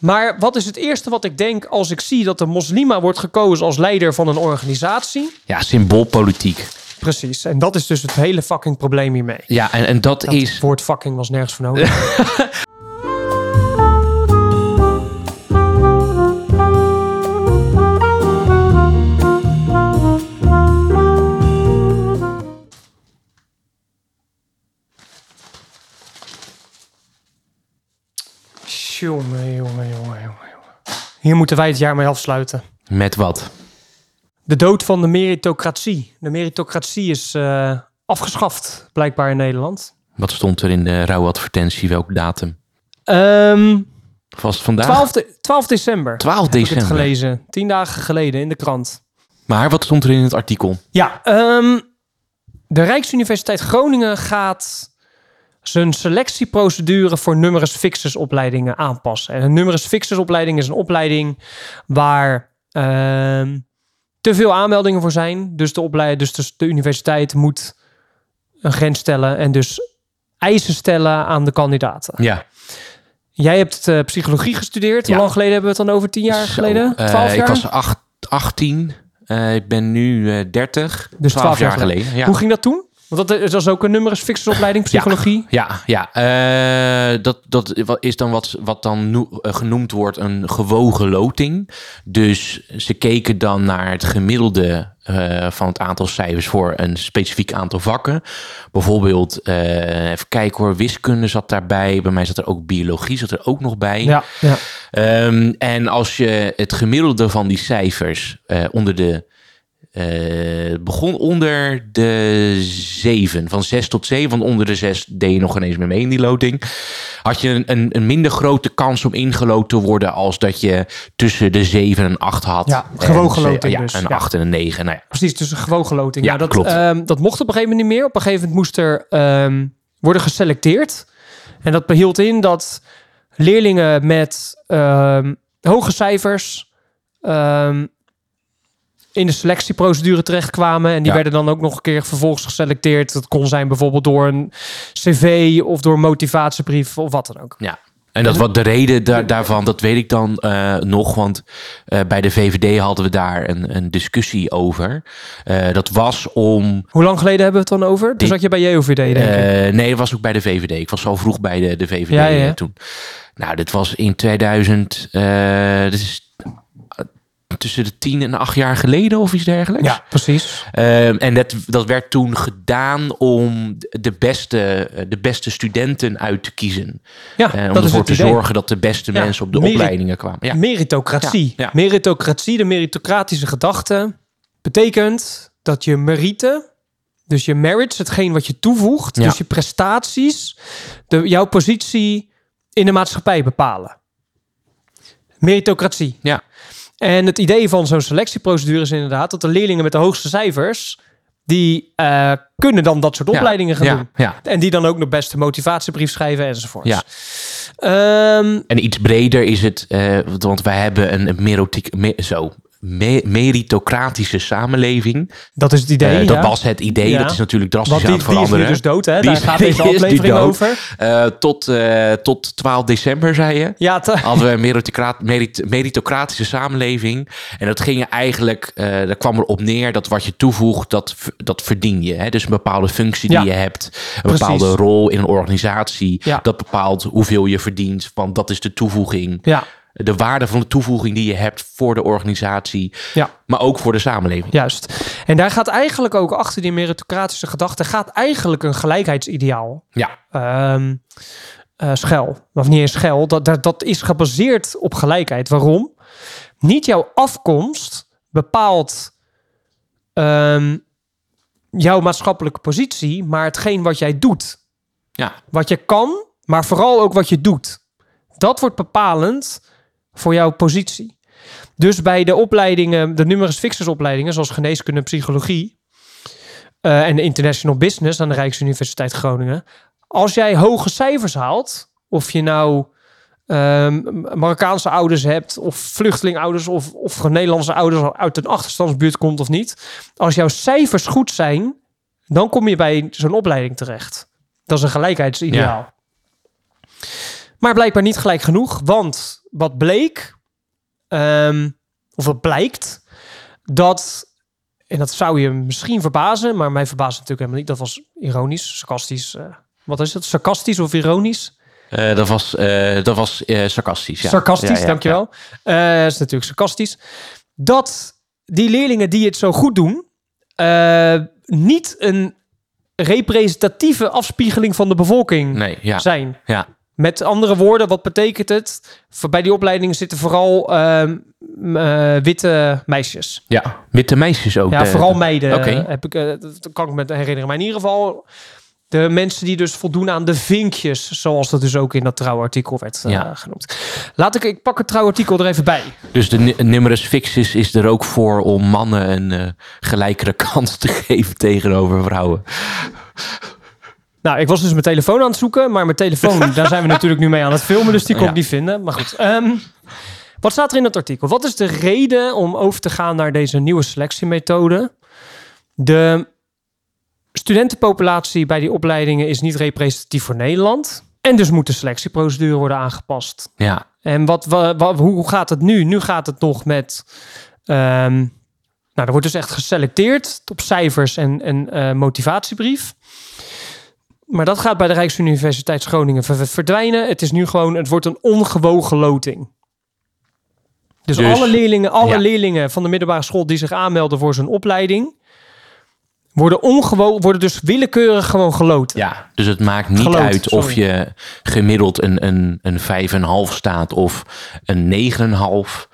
Maar wat is het eerste wat ik denk als ik zie dat de moslima wordt gekozen als leider van een organisatie? Ja, symboolpolitiek. Precies. En dat is dus het hele fucking probleem hiermee. Ja, en, en dat, Dat is... woord fucking was nergens voor nodig. Hier moeten wij het jaar mee afsluiten. Met wat? De dood van de meritocratie. De meritocratie is eh, afgeschaft, blijkbaar in Nederland. Wat stond er in de rouwadvertentie? Welke datum? Ehm was het vandaag? 12, de- 12 december. 12 heb ik het december. gelezen. Tien dagen geleden in de krant. Maar wat stond er in het artikel? Ja, ehm, de Rijksuniversiteit Groningen gaat zijn selectieprocedure voor numerus fixus opleidingen aanpassen. En een numerus fixus opleiding is een opleiding waar ehm, te veel aanmeldingen voor zijn. Dus de, opleid, dus de, de universiteit moet een grens stellen en dus eisen stellen aan de kandidaten. Ja. Jij hebt eh, psychologie gestudeerd. Hoe Ja. lang geleden hebben we het dan over? Tien jaar Zo, geleden? eh, Twaalf jaar? Ik was acht, 18. Eh, ik ben nu eh 30. Dus 12 12 jaar geleden. Ja. Hoe ging dat toen? Want dat, is ook een numerus fixus opleiding, psychologie. Ja, ja. Eh, dat, dat is dan wat, wat dan eh, genoemd wordt een gewogen loting. Dus ze keken dan naar het gemiddelde eh, van het aantal cijfers voor een specifiek aantal vakken. Bijvoorbeeld, eh, even kijken hoor, wiskunde zat daarbij. Bij mij zat er ook biologie, zat er ook nog bij. Ja, ja. Ehm, en als je het gemiddelde van die cijfers eh, onder de. Eh, begon onder de 7, van 6 tot 7. Want onder de 6 deed je nog ineens meer mee in die loting. Had je een, een, een minder grote kans om ingelood te worden. als dat je tussen de 7 en 8 had. Ja, En gewogen ze- loting Ja, dus, een ja. 8 en een 9. Nou ja. Precies, dus een gewogen loting. Ja, Ja, dat, klopt. ehm, dat mocht op een gegeven moment niet meer. Op een gegeven moment moest er ehm, worden geselecteerd. En dat behield in dat leerlingen met ehm, hoge cijfers in de selectieprocedure terechtkwamen. En die Ja. werden dan ook nog een keer vervolgens geselecteerd. Dat kon zijn bijvoorbeeld door een cv of door een motivatiebrief of wat dan ook. Ja. En dat wat de reden daar, daarvan, dat weet ik dan eh, nog. Want eh, bij de VVD hadden we daar een, een discussie over. Eh, dat was om Hoe lang geleden hebben we het dan over? Toen Die- zat je bij JOVD, denk ik. Nee, dat was ook bij de VVD. Ik was al vroeg bij de, de VVD Ja, toen. Nou, dit was in 2000. eh dit is eh, tussen de tien en acht jaar geleden of iets dergelijks. Ja, precies. Ehm, en dat, dat werd toen gedaan om de beste, eh, de beste studenten uit te kiezen. Ja, Eh, om dat ervoor te idee. zorgen dat de beste Ja, mensen op de opleidingen kwamen. Ja. Meritocratie. Ja. Meritocratie, de meritocratische gedachte, betekent dat je meriten, dus je merits, hetgeen wat je toevoegt, dus je prestaties, de, jouw positie in de maatschappij bepalen. Meritocratie. Ja. En het idee van zo'n selectieprocedure is inderdaad dat de leerlingen met de hoogste cijfers, die eh, kunnen dan dat soort opleidingen gaan ja, doen. ja. En die dan ook nog best een motivatiebrief schrijven enzovoort. Ja. Ehm, En iets breder is het, eh, want wij hebben een, een merotiek, me- zo, me- meritocratische samenleving. dat is het idee. Eh, dat ja. was het idee. Ja. Dat is natuurlijk drastisch aan het die is nu veranderen. dus dood, hè? Die Daar is- gaat deze aflevering over. Eh, tot, eh, tot 12 december, zei je. Ja, Hadden we een meritocra- merit- meritocratische samenleving. En dat ging eigenlijk, daar kwam erop neer dat wat je toevoegt, dat, dat verdien je. Hè? Dus een bepaalde functie die je hebt, een Precies. bepaalde rol in een organisatie. Ja. Dat bepaalt hoeveel je verdient, want dat is de toevoeging. ja, De waarde van de toevoeging die je hebt voor de organisatie, ja, maar ook voor de samenleving. juist. En daar gaat eigenlijk ook achter die meritocratische gedachte... gaat eigenlijk een gelijkheidsideaal Ja, ehm eh, schel. Of niet eens schel. Dat, dat, dat is gebaseerd op gelijkheid. Waarom? Niet jouw afkomst bepaalt ehm, jouw maatschappelijke positie... maar hetgeen wat jij doet. ja, Wat je kan, maar vooral ook wat je doet. Dat wordt bepalend voor jouw positie. Dus bij de opleidingen, de numerus fixus opleidingen, zoals geneeskunde en psychologie eh, en international business aan de Rijksuniversiteit Groningen, als jij hoge cijfers haalt, of je nou ehm, Marokkaanse ouders hebt, of vluchtelingouders, of, of Nederlandse ouders uit een achterstandsbuurt komt of niet, als jouw cijfers goed zijn, dan kom je bij zo'n opleiding terecht. Dat is een gelijkheidsideaal. Maar blijkbaar niet gelijk genoeg, want wat bleek, ehm, of wat blijkt, dat, en dat zou je misschien verbazen, maar mij verbaast het natuurlijk helemaal niet. Dat was ironisch, sarcastisch. eh, wat is het? Sarcastisch of ironisch? Eh, dat was, eh, dat was sarcastisch. Ja. Sarcastisch, Ja, ja, dankjewel. Eh is natuurlijk sarcastisch. Dat die leerlingen die het zo goed doen, niet een representatieve afspiegeling van de bevolking Nee, zijn. ja. Met andere woorden, wat betekent het? Voor- Bij die opleidingen zitten vooral ehm, eh, witte meisjes. Ja, witte meisjes ook. Ja, vooral meiden. Oké. eh, Heb ik, eh, dat kan ik me herinneren. Maar in ieder geval de mensen die dus voldoen aan de vinkjes, zoals dat dus ook in dat trouwartikel werd Ja. genoemd. Laat ik, ik pak het trouwartikel er even bij. Dus de nu- numerus fixus is er ook voor om mannen een eh, gelijkere kans te geven tegenover vrouwen. Nou, ik was dus mijn telefoon aan het zoeken, maar mijn telefoon, daar zijn we natuurlijk nu mee aan het filmen, dus die kon Ja. ik niet vinden. Maar goed, ehm, wat staat er in het artikel? Wat is de reden om over te gaan naar deze nieuwe selectiemethode? De studentenpopulatie bij die opleidingen is niet representatief voor Nederland. En dus moet de selectieprocedure worden aangepast. Ja, En wat, wa- wa- hoe gaat het nu? Nu gaat het nog met. ehm, nou, er wordt dus echt geselecteerd op cijfers en, en eh, motivatiebrief. Maar dat gaat bij de Rijksuniversiteit Groningen ver- verdwijnen. Het is nu gewoon, het wordt een ongewogen loting. Dus, Dus, alle leerlingen, alle ja. leerlingen van de middelbare school die zich aanmelden voor zo'n opleiding, worden, ongewo worden dus willekeurig gewoon geloten. ja. Dus het maakt niet Geloot, uit of je gemiddeld een, een, een 5,5 staat of een 9,5.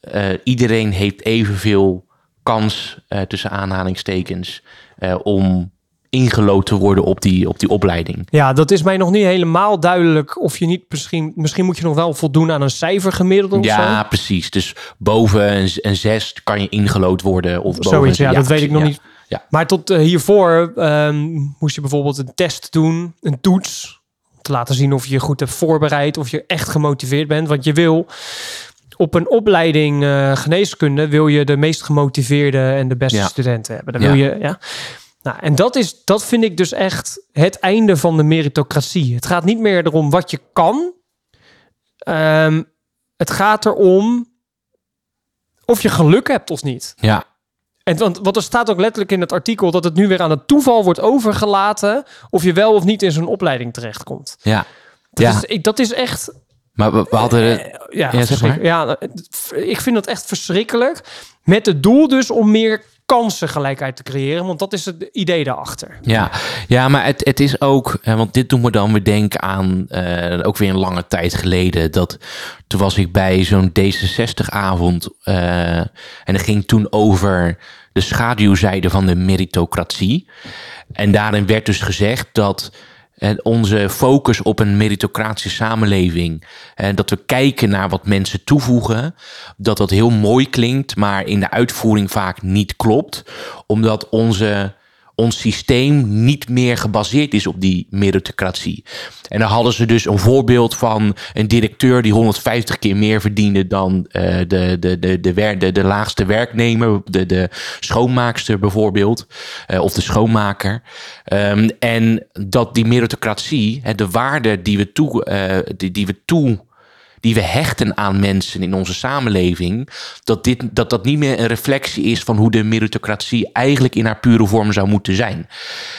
Eh iedereen heeft evenveel kans, eh, tussen aanhalingstekens, eh, om ingelood te worden op die, op die opleiding. Ja, dat is mij nog niet helemaal duidelijk. Of je niet misschien, misschien moet je nog wel voldoen aan een cijfergemiddelde of Ja, precies. Dus boven een, een 6 kan je ingelood worden. Of boven Zoiets, een- ja, dat weet ik nog ja. niet. Ja. Maar tot eh, hiervoor ehm, moest je bijvoorbeeld een test doen, een toets. Om te laten zien of je je goed hebt voorbereid, of je echt gemotiveerd bent. Want je wil op een opleiding eh, geneeskunde wil je de meest gemotiveerde en de beste Ja. studenten hebben. Dan Ja. wil je, ja. Nou, en dat, is, dat vind ik dus echt het einde van de meritocratie. Het gaat niet meer erom wat je kan. Ehm, het gaat erom of je geluk hebt of niet. Ja, En want, want er staat ook letterlijk in het artikel dat het nu weer aan het toeval wordt overgelaten of je wel of niet in zo'n opleiding terechtkomt. ja. Dat, Ja. is, dat is echt. Maar we, we hadden... het- Ja, zeg verschrik- ja, ik vind dat echt verschrikkelijk. Met het doel dus om meer kansengelijkheid te creëren, want dat is het idee daarachter. Ja, ja maar het, het is ook, eh, want dit doen we dan weer denken aan, eh, ook weer een lange tijd geleden, dat toen was ik bij zo'n D66-avond eh, en het ging toen over de schaduwzijde van de meritocratie. En daarin werd dus gezegd dat eh, onze focus op een meritocratische samenleving, en dat we kijken naar wat mensen toevoegen, dat dat heel mooi klinkt, maar in de uitvoering vaak niet klopt, omdat onze ons systeem niet meer gebaseerd is op die meritocratie. En dan hadden ze dus een voorbeeld van een directeur die 150 keer meer verdiende dan eh, de, de, de, de, wer- de, de laagste werknemer, de, de schoonmaakster bijvoorbeeld, eh, of de schoonmaker. Ehm, en dat die meritocratie, hè, de waarde die we toe, eh, die, die we toe die we hechten aan mensen in onze samenleving, dat, dit, dat dat niet meer een reflectie is van hoe de meritocratie eigenlijk in haar pure vorm zou moeten zijn.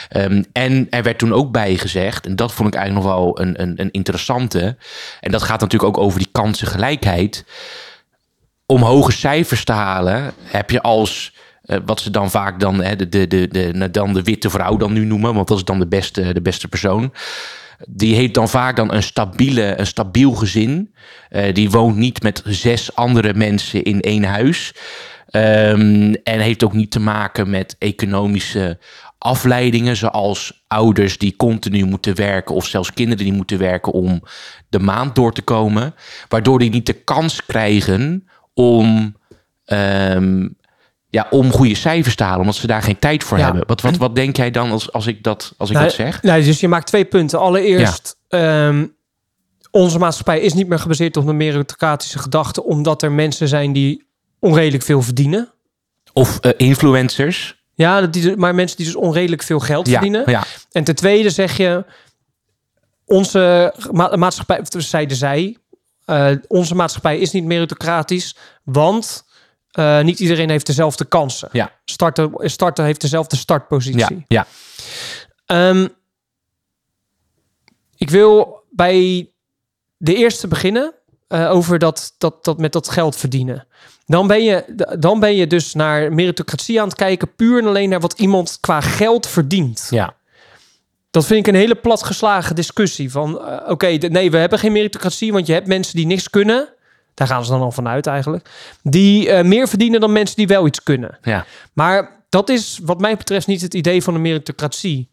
Ehm, en er werd toen ook bij gezegd, en dat vond ik eigenlijk nog wel een, een, een interessante, en dat gaat natuurlijk ook over die kansengelijkheid. Om hoge cijfers te halen heb je als eh, wat ze dan vaak dan, hè, de, de, de, de, dan de witte vrouw dan nu noemen, want dat is dan de beste, de beste persoon die heeft dan vaak dan een, stabiele, een stabiel gezin. Eh, die woont niet met zes andere mensen in één huis. Ehm, en heeft ook niet te maken met economische afleidingen, zoals ouders die continu moeten werken, of zelfs kinderen die moeten werken om de maand door te komen. Waardoor die niet de kans krijgen om. ehm, ja, om goede cijfers te halen, omdat ze daar geen tijd voor Ja. hebben. Wat, wat, wat denk jij dan als, als ik dat, als ik Nou, dat zeg? Nou, dus je maakt twee punten. Allereerst, ehm, onze maatschappij is niet meer gebaseerd op een meritocratische gedachte, omdat er mensen zijn die onredelijk veel verdienen. Of eh, influencers. Ja, dat die, maar mensen die dus onredelijk veel geld Ja, verdienen. ja, En ten tweede zeg je, onze ma- maatschappij, zeiden zij, eh, onze maatschappij is niet meritocratisch, want eh, niet iedereen heeft dezelfde kansen. Ja. Starter, starter heeft dezelfde startpositie. Ja, ja. Ehm, ik wil bij de eerste beginnen eh, over dat, dat, dat met dat geld verdienen. Dan ben, je, dan ben je dus naar meritocratie aan het kijken, puur en alleen naar wat iemand qua geld verdient. ja. Dat vind ik een hele platgeslagen discussie. Van eh, oké, nee, we hebben geen meritocratie, want je hebt mensen die niks kunnen. Daar gaan ze dan al vanuit eigenlijk. Die eh, meer verdienen dan mensen die wel iets kunnen. ja. Maar dat is wat mij betreft niet het idee van een meritocratie.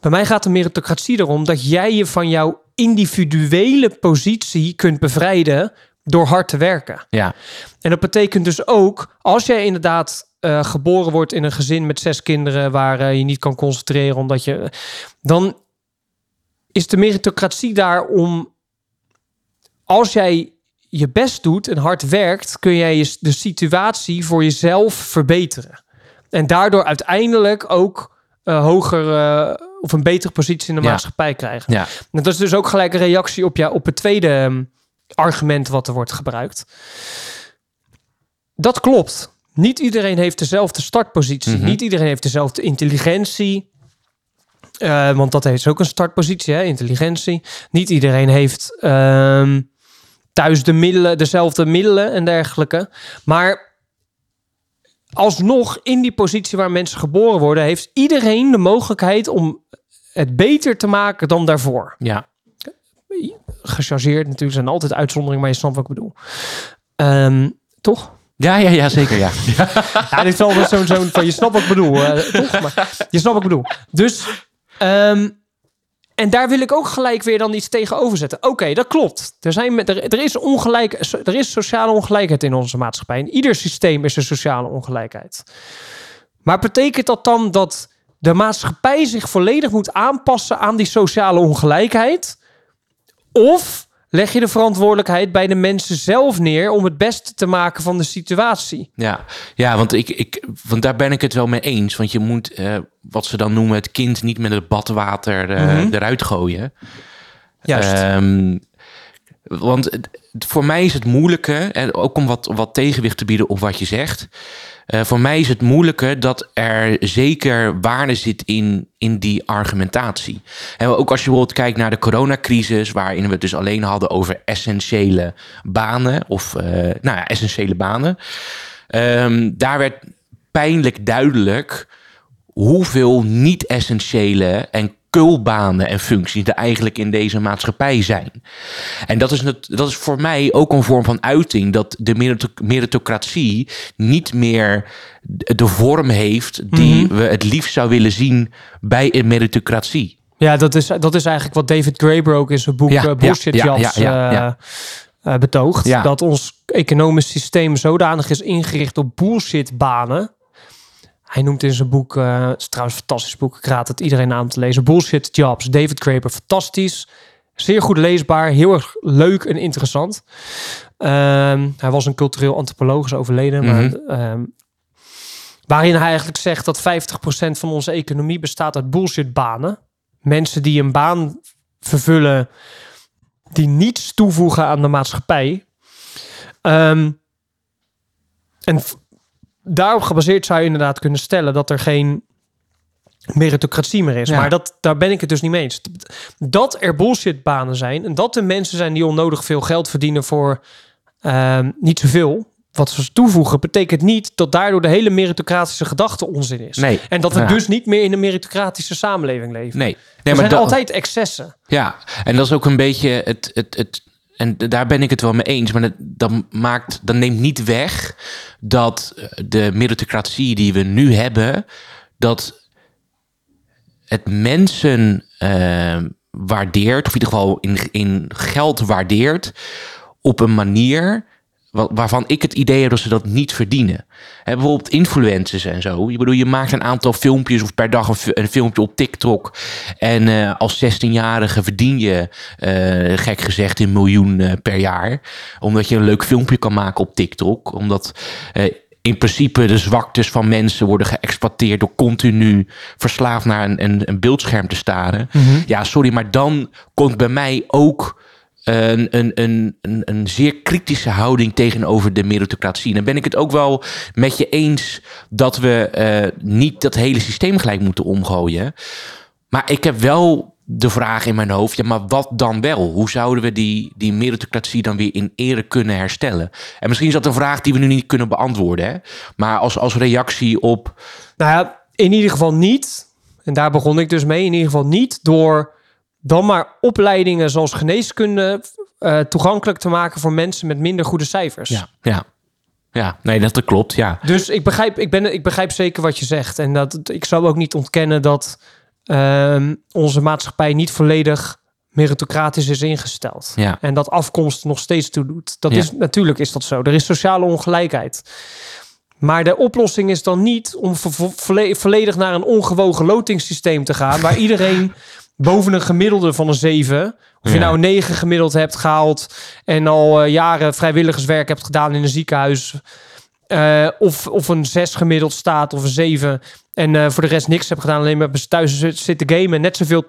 Bij mij gaat de meritocratie erom dat jij je van jouw individuele positie kunt bevrijden door hard te werken. ja. En dat betekent dus ook, als jij inderdaad eh, geboren wordt in een gezin met zes kinderen waar eh, je niet kan concentreren omdat je. dan is de meritocratie daar om. Als jij je best doet en hard werkt, kun jij je, de situatie voor jezelf verbeteren. En daardoor uiteindelijk ook eh, hoger eh, of een betere positie in de Ja. maatschappij krijgen. ja. En dat is dus ook gelijk een reactie op, ja, op het tweede ehm, argument wat er wordt gebruikt. Dat klopt. Niet iedereen heeft dezelfde startpositie. Mhm. Niet iedereen heeft dezelfde intelligentie. Eh, want dat heeft ook een startpositie, hè? intelligentie. Niet iedereen heeft ehm, thuis de middelen, dezelfde middelen en dergelijke. Maar alsnog, in die positie waar mensen geboren worden, heeft iedereen de mogelijkheid om het beter te maken dan daarvoor. ja. Gechargeerd natuurlijk zijn altijd uitzonderingen, maar je snapt wat ik bedoel. Ehm, toch? Ja, ja, ja, zeker, ja. Ja, dit is wel zo'n zo'n van je snapt wat ik bedoel, eh, toch? Maar je snapt wat ik bedoel. Dus, ehm, en daar wil ik ook gelijk weer dan iets tegenover zetten. Oké, dat klopt. Er, zijn, er, er, is ongelijk, er is sociale ongelijkheid in onze maatschappij. In ieder systeem is er sociale ongelijkheid. Maar betekent dat dan dat de maatschappij zich volledig moet aanpassen aan die sociale ongelijkheid? Of leg je de verantwoordelijkheid bij de mensen zelf neer om het beste te maken van de situatie? Ja, ja want, ik, ik, want daar ben ik het wel mee eens. Want je moet, eh, wat ze dan noemen, het kind niet met het badwater eh, Mhm. eruit gooien. Juist. Ehm, want voor mij is het moeilijke, en ook om wat, wat tegenwicht te bieden op wat je zegt. Eh, voor mij is het moeilijke dat er zeker waarde zit in, in die argumentatie. En ook als je bijvoorbeeld kijkt naar de coronacrisis, waarin we het dus alleen hadden over essentiële banen, of eh, nou ja, essentiële banen. Ehm, daar werd pijnlijk duidelijk hoeveel niet-essentiële en kulbanen en functies er eigenlijk in deze maatschappij zijn. En dat is, het, dat is voor mij ook een vorm van uiting dat de merito- meritocratie niet meer de vorm heeft die we het liefst zou willen zien bij een meritocratie. Ja, dat is, dat is eigenlijk wat David Graeber in zijn boek Ja, eh, Bullshit ja, Jobs ja, eh, eh, betoogt. Dat ons economisch systeem zodanig is ingericht op bullshitbanen. Hij noemt in zijn boek, eh, het is trouwens een fantastisch boek, ik raad het iedereen aan te lezen. Bullshit Jobs, David Graeber, fantastisch. Zeer goed leesbaar, heel erg leuk en interessant. Ehm, hij was een cultureel antropoloog, overleden. Mhm. maar, ehm, waarin hij eigenlijk zegt dat 50% van onze economie bestaat uit bullshitbanen. Mensen die een baan vervullen die niets toevoegen aan de maatschappij. Ehm, en daarop gebaseerd zou je inderdaad kunnen stellen dat er geen meritocratie meer is. Ja. Maar dat, daar ben ik het dus niet mee eens. Dat er bullshitbanen zijn en dat er mensen zijn die onnodig veel geld verdienen voor ehm, niet zoveel. Wat ze toevoegen, betekent niet dat daardoor de hele meritocratische gedachte onzin is. Nee. En dat we Ja. dus niet meer in een meritocratische samenleving leven. Nee, nee er zijn dat- altijd excessen. Ja, en dat is ook een beetje het. het, het en daar ben ik het wel mee eens. Maar dat, dat, maakt, dat neemt niet weg dat de meritocratie die we nu hebben, dat het mensen eh, waardeert, of in ieder geval in, in geld waardeert, op een manier waarvan ik het idee heb dat ze dat niet verdienen. Hè, bijvoorbeeld influencers en zo. Je bedoel, je maakt een aantal filmpjes of per dag een, fi- een filmpje op TikTok. En eh, als 16-jarige verdien je, eh, gek gezegd, een miljoen eh, per jaar. Omdat je een leuk filmpje kan maken op TikTok. Omdat in principe de zwaktes van mensen worden geëxploiteerd door continu verslaafd naar een, een, een beeldscherm te staren. Ja, sorry, maar dan komt bij mij ook een, een, een, een zeer kritische houding tegenover de meritocratie. En dan ben ik het ook wel met je eens dat we eh, niet dat hele systeem gelijk moeten omgooien. Maar ik heb wel de vraag in mijn hoofd, ja, maar wat dan wel? Hoe zouden we die, die meritocratie dan weer in ere kunnen herstellen? En misschien is dat een vraag die we nu niet kunnen beantwoorden, hè? maar als, als reactie op... Nou ja, in ieder geval niet, en daar begon ik dus mee, in ieder geval niet door dan maar opleidingen zoals geneeskunde uh, toegankelijk te maken voor mensen met minder goede cijfers. Ja, ja. Ja, nee, dat klopt, ja. Dus ik begrijp, ik, ben, ik begrijp zeker wat je zegt. En dat, ik zou ook niet ontkennen dat uh, onze maatschappij niet volledig meritocratisch is ingesteld. Ja. En dat afkomst nog steeds toe doet. Dat is, natuurlijk is dat zo. Er is sociale ongelijkheid. Maar de oplossing is dan niet om volledig naar een ongewogen lotingssysteem te gaan, waar iedereen boven een gemiddelde van een 7. Of je nou een 9 gemiddeld hebt gehaald en al uh, jaren vrijwilligerswerk hebt gedaan in een ziekenhuis. Uh, of, of een 6 gemiddeld staat of een 7. En uh, voor de rest niks hebt gedaan, alleen maar thuis zitten gamen. En net zoveel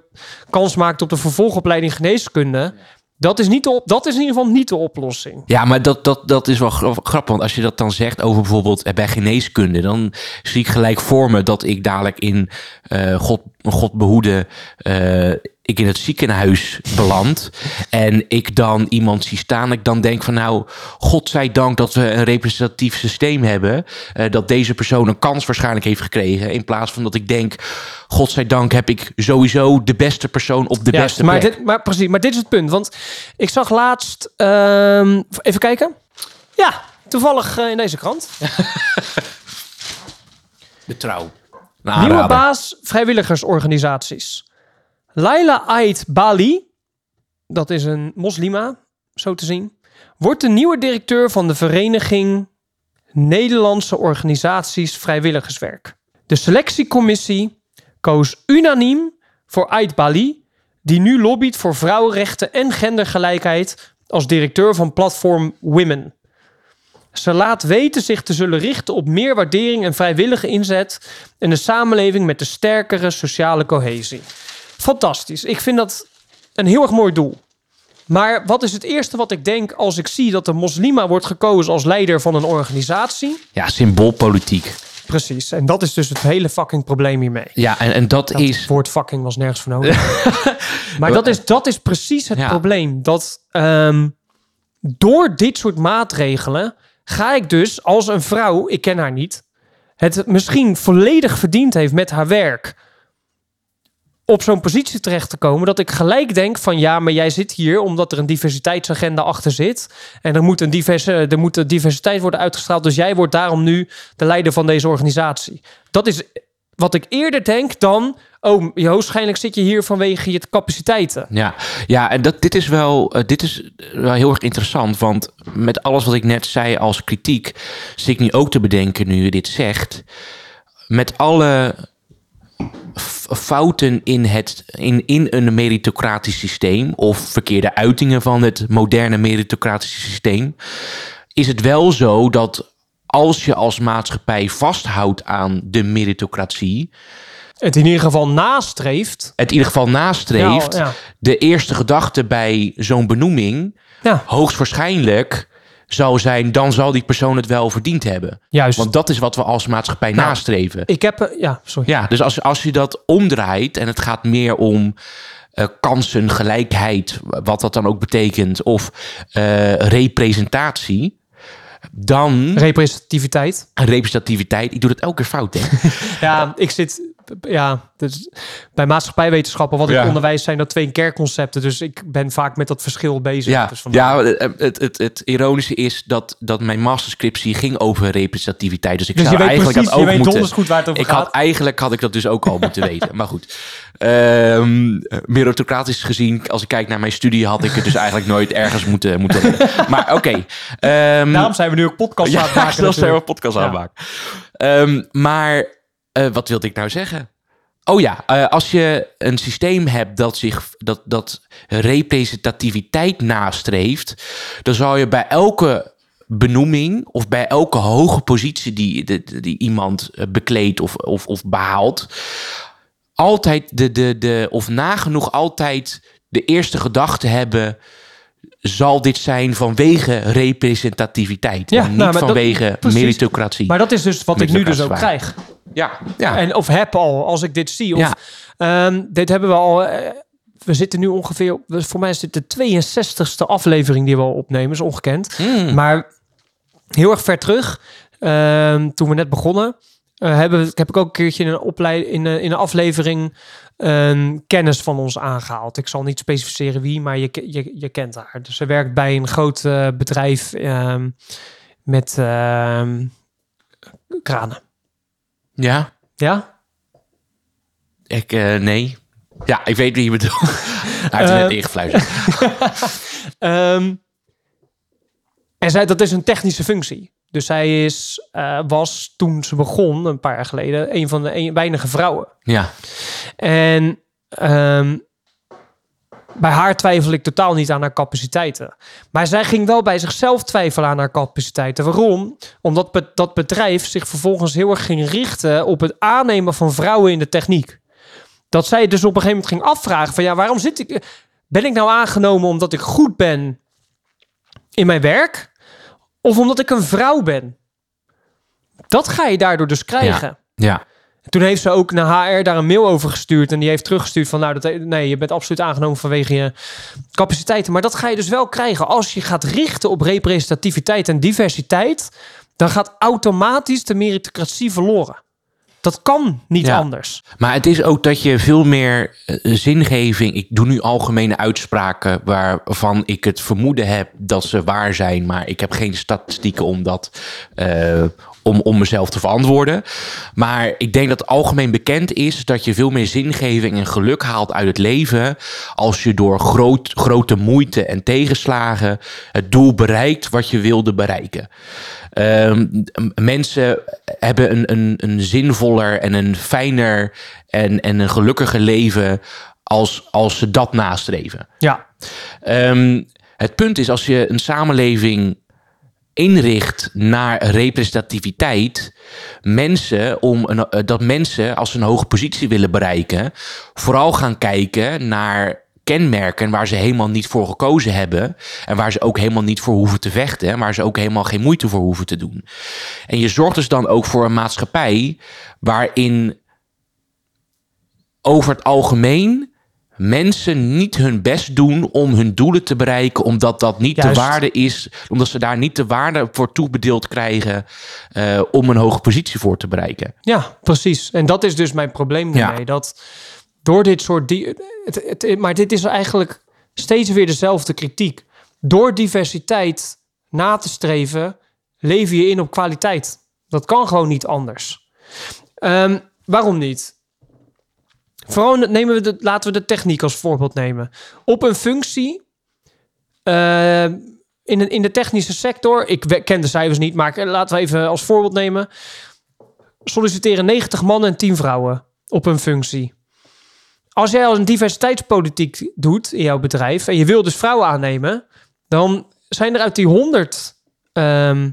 kans maakt op de vervolgopleiding geneeskunde. Dat is, niet de dat is in ieder geval niet de oplossing. Ja, maar dat, dat, dat is wel grappig. Want als je dat dan zegt over bijvoorbeeld eh, bij geneeskunde, dan zie ik gelijk voor me dat ik dadelijk in uh, God, God behoede uh, ik in het ziekenhuis beland en ik dan iemand zie staan, ik dan denk van nou, God zij dank dat we een representatief systeem hebben, uh, dat deze persoon een kans waarschijnlijk heeft gekregen, in plaats van dat ik denk, God zij dank heb ik sowieso de beste persoon op de beste maar Dit, maar precies, maar dit is het punt, want ik zag laatst, uh, even kijken, ja, toevallig uh, in deze krant. de trouw. Nieuwe baas vrijwilligersorganisaties. Laila Ait Bali, dat is een moslima, zo te zien, wordt de nieuwe directeur van de vereniging Nederlandse Organisaties Vrijwilligerswerk. De selectiecommissie koos unaniem voor Ait Bali, die nu lobbyt voor vrouwenrechten en gendergelijkheid als directeur van platform Women. Ze laat weten zich te zullen richten op meer waardering en vrijwillige inzet in de samenleving met de sterkere sociale cohesie. Fantastisch. Ik vind dat een heel erg mooi doel. Maar wat is het eerste wat ik denk als ik zie dat de moslima wordt gekozen als leider van een organisatie? Ja, symboolpolitiek. Precies. En dat is dus het hele fucking probleem hiermee. Ja, en, en dat, is. Het woord fucking was nergens voor nodig. maar dat is, dat is precies het probleem. Dat um, door dit soort maatregelen ga ik dus als een vrouw, ik ken haar niet, het misschien volledig verdiend heeft met haar werk op zo'n positie terecht te komen dat ik gelijk denk van ja, maar jij zit hier omdat er een diversiteitsagenda achter zit en er moet een diverse, er moet een diversiteit worden uitgestraald, dus jij wordt daarom nu de leider van deze organisatie. Dat is wat ik eerder denk dan oh, je waarschijnlijk zit je hier vanwege je capaciteiten. Ja, ja en dat, dit is wel, uh, dit is wel heel erg interessant. Want met alles wat ik net zei als kritiek, zit ik nu ook te bedenken nu je dit zegt. Met alle fouten in, het, in, in een meritocratisch systeem of verkeerde uitingen van het moderne meritocratische systeem, is het wel zo dat als je als maatschappij vasthoudt aan de meritocratie. Het in ieder geval nastreeft. Het in ieder geval nastreeft. Ja, ja. De eerste gedachte bij zo'n benoeming. Ja. Hoogstwaarschijnlijk zou zijn, dan zal die persoon het wel verdiend hebben. Juist. Want dat is wat we als maatschappij nou, nastreven. Ik heb, uh, ja, sorry. Ja, dus als, als je dat omdraait en het gaat meer om uh, kansen, gelijkheid, wat dat dan ook betekent, of uh, representatie. Dan. Representativiteit. Representativiteit. Ik doe dat elke keer fout, hè? ja, ik zit ja, dus bij maatschappijwetenschappen, wat ik onderwijs, zijn dat twee kernconcepten. Dus ik ben vaak met dat verschil bezig. Ja, dus ja het, het, het, ironische is dat, dat mijn masterscriptie ging over representativiteit. Dus ik dus zou eigenlijk precies, dat ook moeten. Goed waar het over ik gaat. had eigenlijk had ik dat dus ook al moeten weten. Maar goed, um, meritocratisch gezien, als ik kijk naar mijn studie, had ik het dus eigenlijk nooit ergens moeten moeten. Maar oké. Okay. Um, Daarom zijn we nu ook podcast aan het maken. Ja, zijn we podcast aan het maken. Um, maar uh, wat wilde ik nou zeggen? Oh ja, uh, als je een systeem hebt dat, zich, dat, dat representativiteit nastreeft, dan zou je bij elke benoeming of bij elke hoge positie die, die, die iemand eh, bekleedt of, of, of behaalt, altijd de, de, de, of nagenoeg altijd de eerste gedachte hebben zal dit zijn vanwege representativiteit. Ja, en niet nou, dat- vanwege precies. meritocratie. Maar dat is dus wat ik nu dus ook krijg. ja, ja. En, of heb al, als ik dit zie. Of, Ja. ehm, dit hebben we al... eh, we zitten nu ongeveer... Voor mij is dit de 62ste aflevering die we al opnemen. Is ongekend. Mm. Maar heel erg ver terug, ehm, toen we net begonnen, eh, hebben, heb ik ook een keertje in een, opleid, in een, in een aflevering een kennis van ons aangehaald. Ik zal niet specificeren wie, maar je, je, je kent haar. Dus ze werkt bij een groot eh, bedrijf ehm, met ehm, kranen. ja, Ja? ik, eh, nee. Ja, ik weet wie je bedoelt. Hij heeft het net Eh, ingefluisterd. Ehm, en zij, dat is een technische functie. Dus zij is, eh, was toen ze begon, een paar jaar geleden, een van de een- weinige vrouwen. Ja, En ehm, bij haar twijfel ik totaal niet aan haar capaciteiten. Maar zij ging wel bij zichzelf twijfelen aan haar capaciteiten. Waarom? Omdat be- dat bedrijf zich vervolgens heel erg ging richten op het aannemen van vrouwen in de techniek. Dat zij dus op een gegeven moment ging afvragen van ja, waarom zit ik... Ben ik nou aangenomen omdat ik goed ben in mijn werk? Of omdat ik een vrouw ben? Dat ga je daardoor dus krijgen. ja. Toen heeft ze ook naar HR daar een mail over gestuurd. En die heeft teruggestuurd van... nou, dat, nee, je bent absoluut aangenomen vanwege je capaciteiten. Maar dat ga je dus wel krijgen. Als je gaat richten op representativiteit en diversiteit... dan gaat automatisch de meritocratie verloren. Dat kan niet Ja. anders. Maar het is ook dat je veel meer eh, zingeving. Ik doe nu algemene uitspraken waarvan ik het vermoeden heb dat ze waar zijn, maar ik heb geen statistieken om dat eh, om, om mezelf te verantwoorden. Maar ik denk dat algemeen bekend is dat je veel meer zingeving en geluk haalt uit het leven als je door groot, grote moeite en tegenslagen het doel bereikt wat je wilde bereiken. Ehm, mensen hebben een, een, een zinvoller en een fijner en, en een gelukkiger leven als, als ze dat nastreven. Ja, Ehm, het punt is, als je een samenleving inricht naar representativiteit, mensen om een, eh, dat mensen als ze een hoge positie willen bereiken, vooral gaan kijken naar kenmerken waar ze helemaal niet voor gekozen hebben en waar ze ook helemaal niet voor hoeven te vechten en waar ze ook helemaal geen moeite voor hoeven te doen. En je zorgt dus dan ook voor een maatschappij waarin over het algemeen mensen niet hun best doen om hun doelen te bereiken, omdat dat niet Juist. de waarde is, omdat ze daar niet de waarde voor toebedeeld krijgen eh, om een hoge positie voor te bereiken. ja, precies. En dat is dus mijn probleem Ja. ermee. Dat door dit soort... Het, het, maar dit is eigenlijk steeds weer dezelfde kritiek. Door diversiteit na te streven, lever je in op kwaliteit. Dat kan gewoon niet anders. Ehm, waarom niet? Vooral nemen we de, laten we de techniek als voorbeeld nemen. Op een functie eh, in, de, in de technische sector, ik ken de cijfers niet, maar laten we even als voorbeeld nemen. Solliciteren 90 mannen en 10 vrouwen op een functie. Als jij al een diversiteitspolitiek doet in jouw bedrijf en je wil dus vrouwen aannemen, dan zijn er uit die 100 ehm,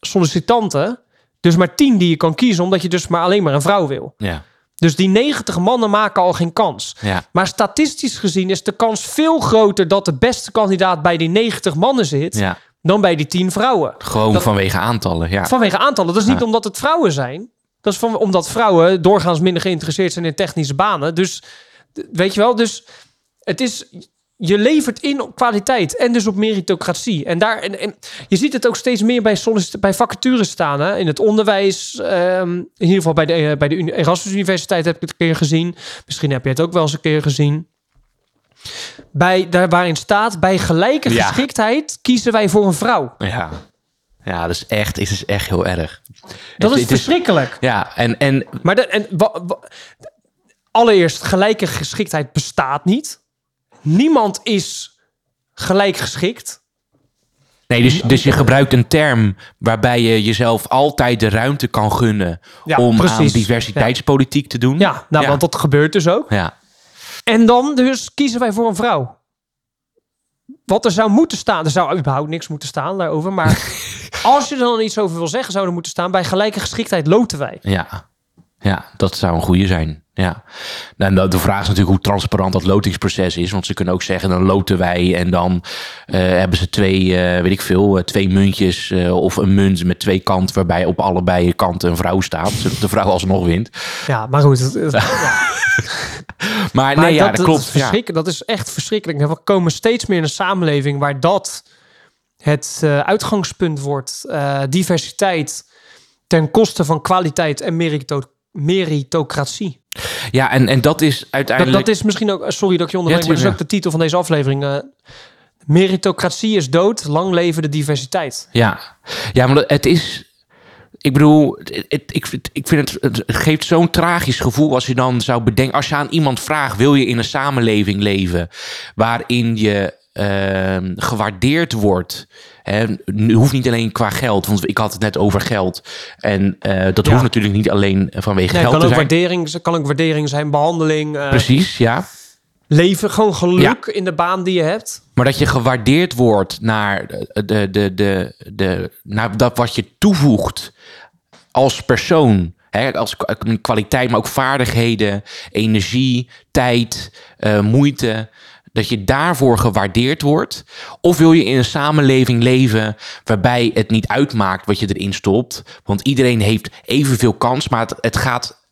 sollicitanten dus maar 10 die je kan kiezen, omdat je dus maar alleen maar een vrouw wil. Ja, Dus die 90 mannen maken al geen kans. ja, Maar statistisch gezien is de kans veel groter dat de beste kandidaat bij die 90 mannen zit ja. dan bij die 10 vrouwen. gewoon Dat- vanwege aantallen. Ja. Vanwege aantallen. Dat is niet omdat het vrouwen zijn. Dat is van, omdat vrouwen doorgaans minder geïnteresseerd zijn in technische banen. Dus weet je wel, dus het is. Je levert in op kwaliteit en dus op meritocratie. En, daar, en, en je ziet het ook steeds meer bij, bij vacatures staan. Hè? In het onderwijs, ehm, in ieder geval bij de, eh, bij de Erasmus Universiteit heb ik het een keer gezien. Misschien heb je het ook wel eens een keer gezien. Bij, daar waarin staat, bij gelijke Ja. geschiktheid kiezen wij voor een vrouw. Ja. ja, dat is echt, het is echt heel erg. Dat Het- is het is- verschrikkelijk. Ja, en, en Maar de, en, wa- wa- allereerst, gelijke geschiktheid bestaat niet. Niemand is gelijk geschikt. Nee, dus, dus je gebruikt een term waarbij je jezelf altijd de ruimte kan gunnen Ja, om aan diversiteitspolitiek te doen. Ja, nou, Ja. want dat gebeurt dus ook. Ja, En dan dus kiezen wij voor een vrouw. Wat er zou moeten staan, er zou überhaupt niks moeten staan daarover. Maar als je er dan iets over wil zeggen, zou er moeten staan: bij gelijke geschiktheid loten wij. ja, Ja, dat zou een goede zijn. Ja. Nou, de vraag is natuurlijk hoe transparant dat lotingsproces is. Want ze kunnen ook zeggen, dan loten wij en dan eh, hebben ze twee, eh, weet ik veel, eh, twee muntjes of een munt met twee kanten waarbij op allebei kanten een vrouw staat. Zodat de vrouw alsnog wint. Ja, maar goed. het- het- ja. Maar, Maar nee, ja, dat, dat, klopt. ja. verschrik- dat is echt verschrikkelijk. We komen steeds meer in een samenleving waar dat het uitgangspunt wordt. Diversiteit ten koste van kwaliteit en merito meritocratie. Ja, en, en dat is uiteindelijk... dat is misschien ook, sorry dat ik je onderbreek, Ja, maar dat is ook de titel van deze aflevering. eh, meritocratie is dood, lang leven de diversiteit. Ja, ja maar het is. Ik bedoel, het, ik, vind- ik vind het, het geeft zo'n tragisch gevoel als je dan zou bedenken. Als je aan iemand vraagt: wil je in een samenleving leven waarin je ehm, gewaardeerd wordt? Hè, hoeft niet alleen qua geld, want ik had het net over geld. En eh, dat Ja. hoeft natuurlijk niet alleen vanwege Nee, geld kan, te ook zijn. waardering, kan ook waardering zijn, behandeling, eh, Precies, ja. leven, gewoon geluk in de baan die je hebt. Maar dat je gewaardeerd wordt naar, de, de, de, de, naar dat wat je toevoegt als persoon. Hè, als kwa- kwaliteit, maar ook vaardigheden, energie, tijd, eh, moeite. Dat je daarvoor gewaardeerd wordt. Of wil je in een samenleving leven waarbij het niet uitmaakt wat je erin stopt. Want iedereen heeft evenveel kans, maar het, het gaat.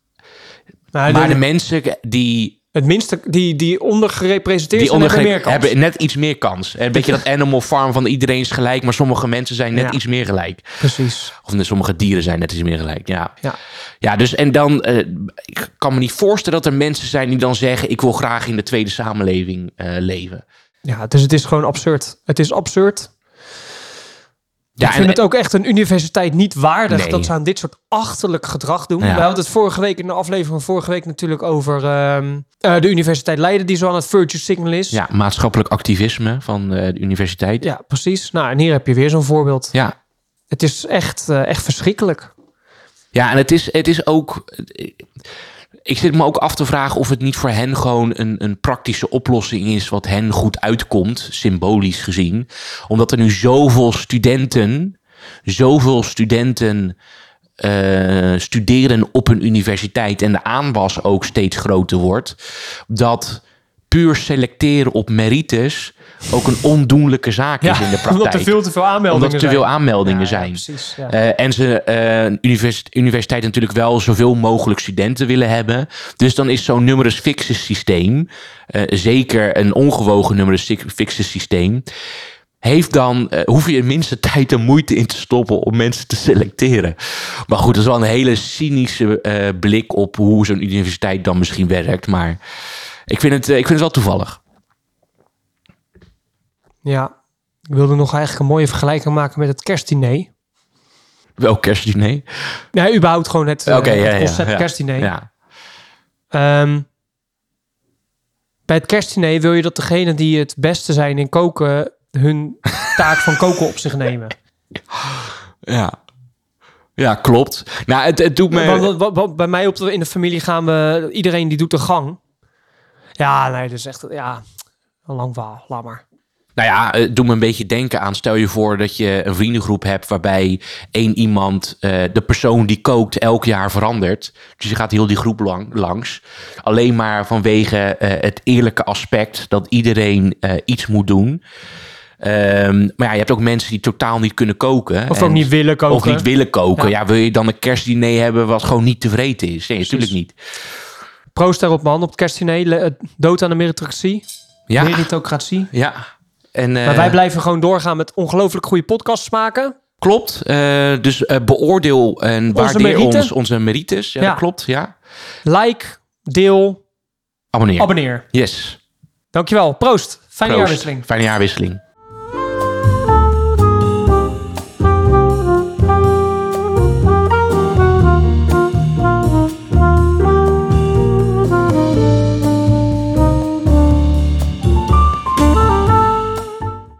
Nou, Maar de- de mensen die Het minste, die, die ondergerepresenteerd die zijn, hebben meer kans. hebben net iets meer kans. Een beetje dat Animal Farm van iedereen is gelijk, maar sommige mensen zijn net Ja. iets meer gelijk. Precies. Of sommige dieren zijn net iets meer gelijk. Ja, Ja. ja dus en dan, eh, ik kan me niet voorstellen dat er mensen zijn die dan zeggen: ik wil graag in de tweede samenleving eh, leven. ja, dus het is gewoon absurd. Het is absurd. Ja, ik vind en- het ook echt een universiteit niet waardig Nee. dat ze aan dit soort achterlijk gedrag doen. Ja. We hadden het vorige week in de aflevering van vorige week natuurlijk over ehm, eh, de Universiteit Leiden die zo aan het virtue signal is. ja, maatschappelijk activisme van eh, de universiteit. Ja, precies. Nou, en hier heb je weer zo'n voorbeeld. ja. Het is echt, eh, echt verschrikkelijk. Ja, en het is, het is ook. Ik zit me ook af te vragen of het niet voor hen gewoon een, een praktische oplossing is. wat hen goed uitkomt, symbolisch gezien. Omdat er nu zoveel studenten. zoveel studenten. eh, studeren op een universiteit en de aanwas ook steeds groter wordt. Dat puur selecteren op merites ook een ondoenlijke zaak is in de praktijk. omdat er veel te veel aanmeldingen Omdat er te zijn. veel aanmeldingen ja, zijn. precies. Eh, en ze uh, universiteit, universiteit natuurlijk wel zoveel mogelijk studenten willen hebben. Dus dan is zo'n numerus fixus systeem, eh, zeker een ongewogen numerus fixus systeem, heeft dan, hoef je in minste tijd en moeite in te stoppen om mensen te selecteren. Maar goed, dat is wel een hele cynische blik op hoe zo'n universiteit dan misschien werkt. Maar ik vind het, ik vind het wel toevallig. Ja, ik wilde nog eigenlijk een mooie vergelijking maken met het kerstdiner. Welk kerstdiner? Nee, überhaupt gewoon het, eh, het ja, concept ja. kerstdiner. Ja. Ehm, bij het kerstdiner wil je dat degene die het beste zijn in koken hun taak van koken op zich nemen. Ja. Ja, klopt. Nou, het, het doet me... Want, wat- wat- wat- bij mij op de, in de familie gaan we, iedereen die doet de gang. Ja, nee, dus echt, ja, een lang verhaal, laat maar. Nou ja, het doet me een beetje denken aan... stel je voor dat je een vriendengroep hebt... waarbij één iemand, eh, de persoon die kookt, elk jaar verandert. Dus je gaat heel die groep lang, langs. Alleen maar vanwege eh, het eerlijke aspect... dat iedereen eh, iets moet doen. Ehm, maar ja, je hebt ook mensen die totaal niet kunnen koken. Of En- ook niet willen koken. Of niet willen koken. Ja. Ja. wil je dan een kerstdiner hebben wat gewoon niet te vreten is? Nee, natuurlijk niet. Proost daarop man, op het kerstdiner. eh, Dood aan de meritocratie. Ja, Meritocratie. ja. En, eh, Maar wij blijven gewoon doorgaan met ongelooflijk goede podcasts maken. Klopt. Eh, dus eh, beoordeel en waardeer ons onze merites. Ja, Ja. dat klopt. Ja. Like, deel, Abonneer. abonneer. yes. Dankjewel. Proost. Fijne Proost. jaarwisseling. Fijne jaarwisseling.